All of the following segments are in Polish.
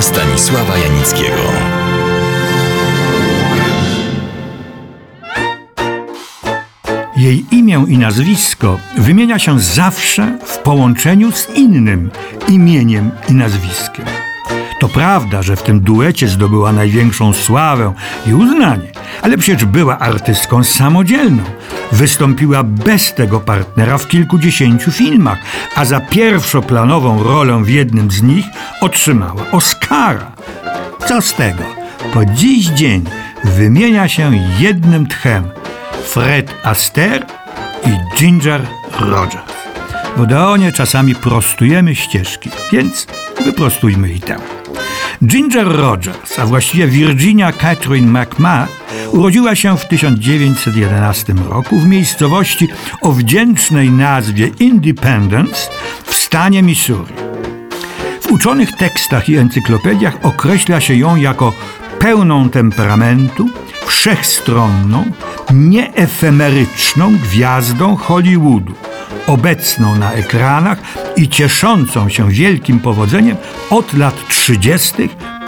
Stanisława Janickiego. Jej imię i nazwisko wymienia się zawsze w połączeniu z innym imieniem i nazwiskiem. To prawda, że w tym duecie zdobyła największą sławę i uznanie, ale przecież była artystką samodzielną. Wystąpiła bez tego partnera w kilkudziesięciu filmach, a za pierwszoplanową rolę w jednym z nich otrzymała Oscara. Co z tego? Po dziś dzień wymienia się jednym tchem Fred Astaire i Ginger Rogers. W Odeonie czasami prostujemy ścieżki, więc wyprostujmy i tę. Ginger Rogers, a właściwie Virginia Catherine McMahon, urodziła się w 1911 roku w miejscowości o wdzięcznej nazwie Independence w stanie Missouri. W uczonych tekstach i encyklopediach określa się ją jako pełną temperamentu, wszechstronną, nieefemeryczną gwiazdą Hollywoodu, obecną na ekranach i cieszącą się wielkim powodzeniem od lat 30.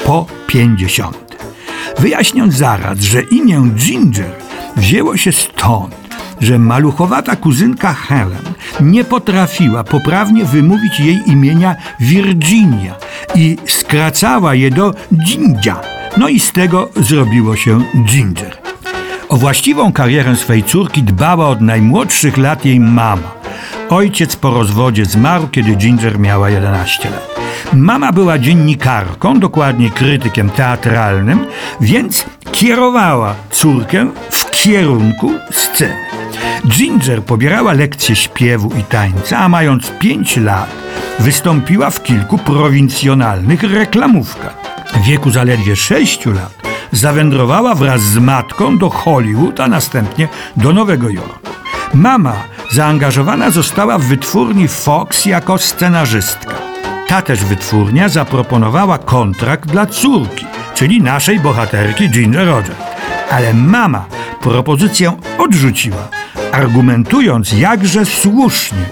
po 50. Wyjaśnię zaraz, że imię Ginger wzięło się stąd, że maluchowata kuzynka Helen nie potrafiła poprawnie wymówić jej imienia Virginia i skracała je do Gingia. No i z tego zrobiło się Ginger. O właściwą karierę swej córki dbała od najmłodszych lat jej mama. Ojciec po rozwodzie zmarł, kiedy Ginger miała 11 lat. Mama była dziennikarką, dokładnie krytykiem teatralnym, więc kierowała córkę w kierunku sceny. Ginger pobierała lekcje śpiewu i tańca, a mając 5 lat wystąpiła w kilku prowincjonalnych reklamówkach. W wieku zaledwie 6 lat zawędrowała wraz z matką do Hollywood, a następnie do Nowego Jorku. Mama zaangażowana została w wytwórni Fox jako scenarzystka. Ta też wytwórnia zaproponowała kontrakt dla córki, czyli naszej bohaterki Ginger Rogers. Ale mama propozycję odrzuciła, argumentując jakże słusznie,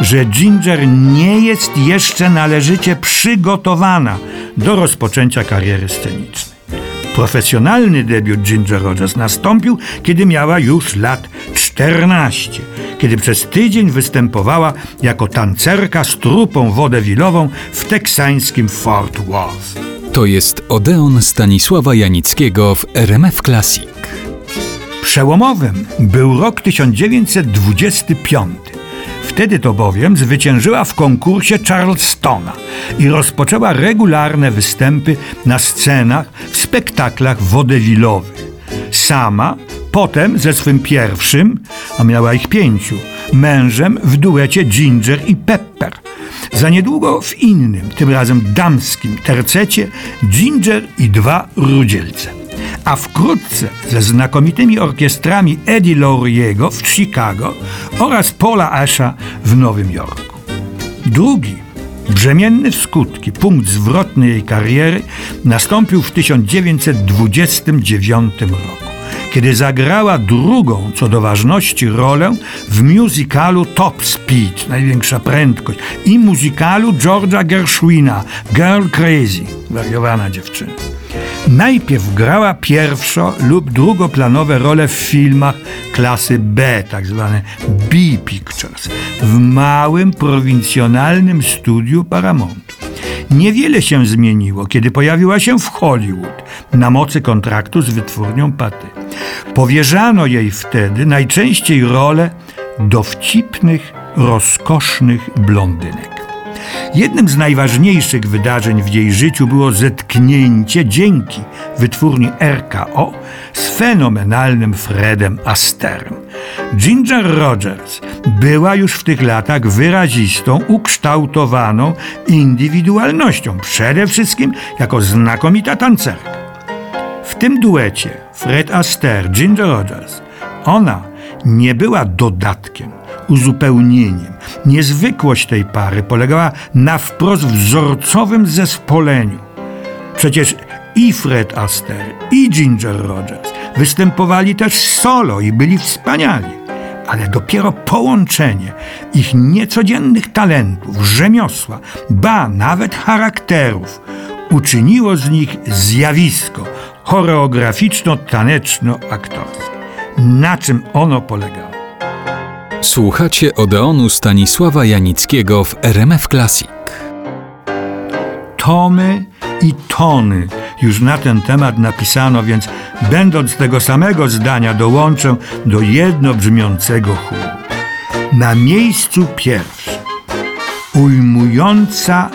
że Ginger nie jest jeszcze należycie przygotowana do rozpoczęcia kariery scenicznej. Profesjonalny debiut Ginger Rogers nastąpił, kiedy miała już lat 14, kiedy przez tydzień występowała jako tancerka z trupą wodewilową w teksańskim Fort Worth. To jest Odeon Stanisława Janickiego w RMF Classic. Przełomowym był rok 1925. Wtedy to bowiem zwyciężyła w konkursie Charlestona i rozpoczęła regularne występy na scenach w spektaklach wodewilowych. Sama potem ze swym pierwszym, a miała ich pięciu, mężem w duecie Ginger i Pepper. Za niedługo w innym, tym razem damskim tercecie Ginger i dwa rudzielce. A wkrótce ze znakomitymi orkiestrami Eddie Lauriego w Chicago oraz Paula Asha w Nowym Jorku. Drugi, brzemienny w skutki punkt zwrotny jej kariery nastąpił w 1929 roku kiedy zagrała drugą co do ważności rolę w musicalu Top Speed, największa prędkość, i musicalu George'a Gershwina, Girl Crazy, wariowana dziewczyna. Najpierw grała pierwszo lub drugoplanowe role w filmach klasy B, tak zwane B Pictures, w małym, prowincjonalnym studiu Paramountu. Niewiele się zmieniło, kiedy pojawiła się w Hollywood na mocy kontraktu z wytwórnią Paty. Powierzano jej wtedy najczęściej role dowcipnych, rozkosznych blondynek. Jednym z najważniejszych wydarzeń w jej życiu było zetknięcie dzięki wytwórni RKO z fenomenalnym Fredem Asterem. Ginger Rogers była już w tych latach wyrazistą, ukształtowaną indywidualnością, przede wszystkim jako znakomita tancerka. W tym duecie Fred Astaire, Ginger Rogers, ona nie była dodatkiem, uzupełnieniem. Niezwykłość tej pary polegała na wprost wzorcowym zespoleniu. Przecież i Fred Astaire, i Ginger Rogers występowali też solo i byli wspaniali. Ale dopiero połączenie ich niecodziennych talentów, rzemiosła, ba nawet charakterów uczyniło z nich zjawisko choreograficzno-taneczno-aktorskie. Na czym ono polegało? Słuchacie Odeonu Stanisława Janickiego w RMF Classic. tomy i tony już na ten temat napisano, więc będąc tego samego zdania dołączę do jednobrzmiącego chóru. Na miejscu pierwszym ujmująca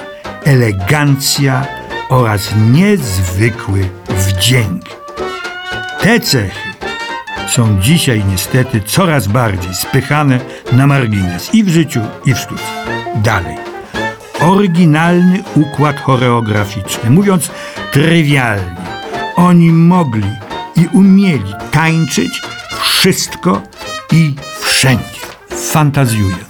elegancja oraz niezwykły wdzięk. Te cechy są dzisiaj niestety coraz bardziej spychane na margines i w życiu, i w sztuce. Dalej oryginalny układ choreograficzny. Mówiąc trywialnie, oni mogli i umieli tańczyć wszystko i wszędzie. Fantazjuję.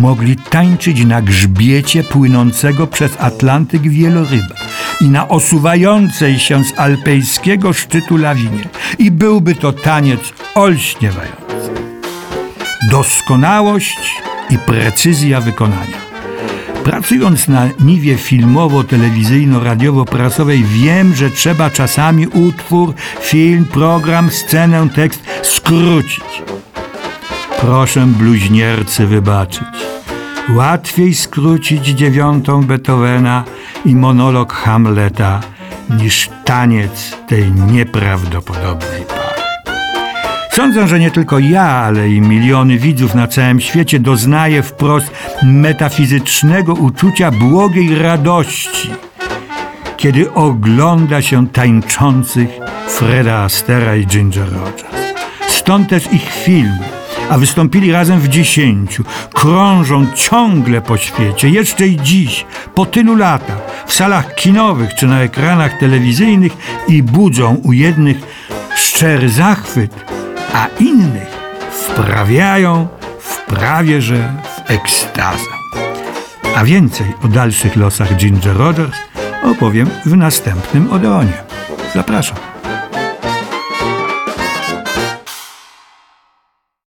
Mogli tańczyć na grzbiecie płynącego przez Atlantyk wieloryba i na osuwającej się z alpejskiego szczytu lawinie. I byłby to taniec olśniewający. Doskonałość i precyzja wykonania. Pracując na niwie filmowo-telewizyjno-radiowo-prasowej wiem, że trzeba czasami utwór, film, program, scenę, tekst skrócić. Proszę bluźniercy wybaczyć. Łatwiej skrócić dziewiątą Beethovena i monolog Hamleta niż taniec tej nieprawdopodobnej pary. Sądzę, że nie tylko ja, ale i miliony widzów na całym świecie doznaje wprost metafizycznego uczucia błogiej radości, kiedy ogląda się tańczących Freda Astera i Ginger Rogers. Stąd też ich filmy, a wystąpili razem w dziesięciu, krążą ciągle po świecie, jeszcze i dziś, po tylu latach, w salach kinowych czy na ekranach telewizyjnych i budzą u jednych szczery zachwyt, a innych wprawiają w prawie że w ekstazę. A więcej o dalszych losach Ginger Rogers opowiem w następnym Odeonie. Zapraszam.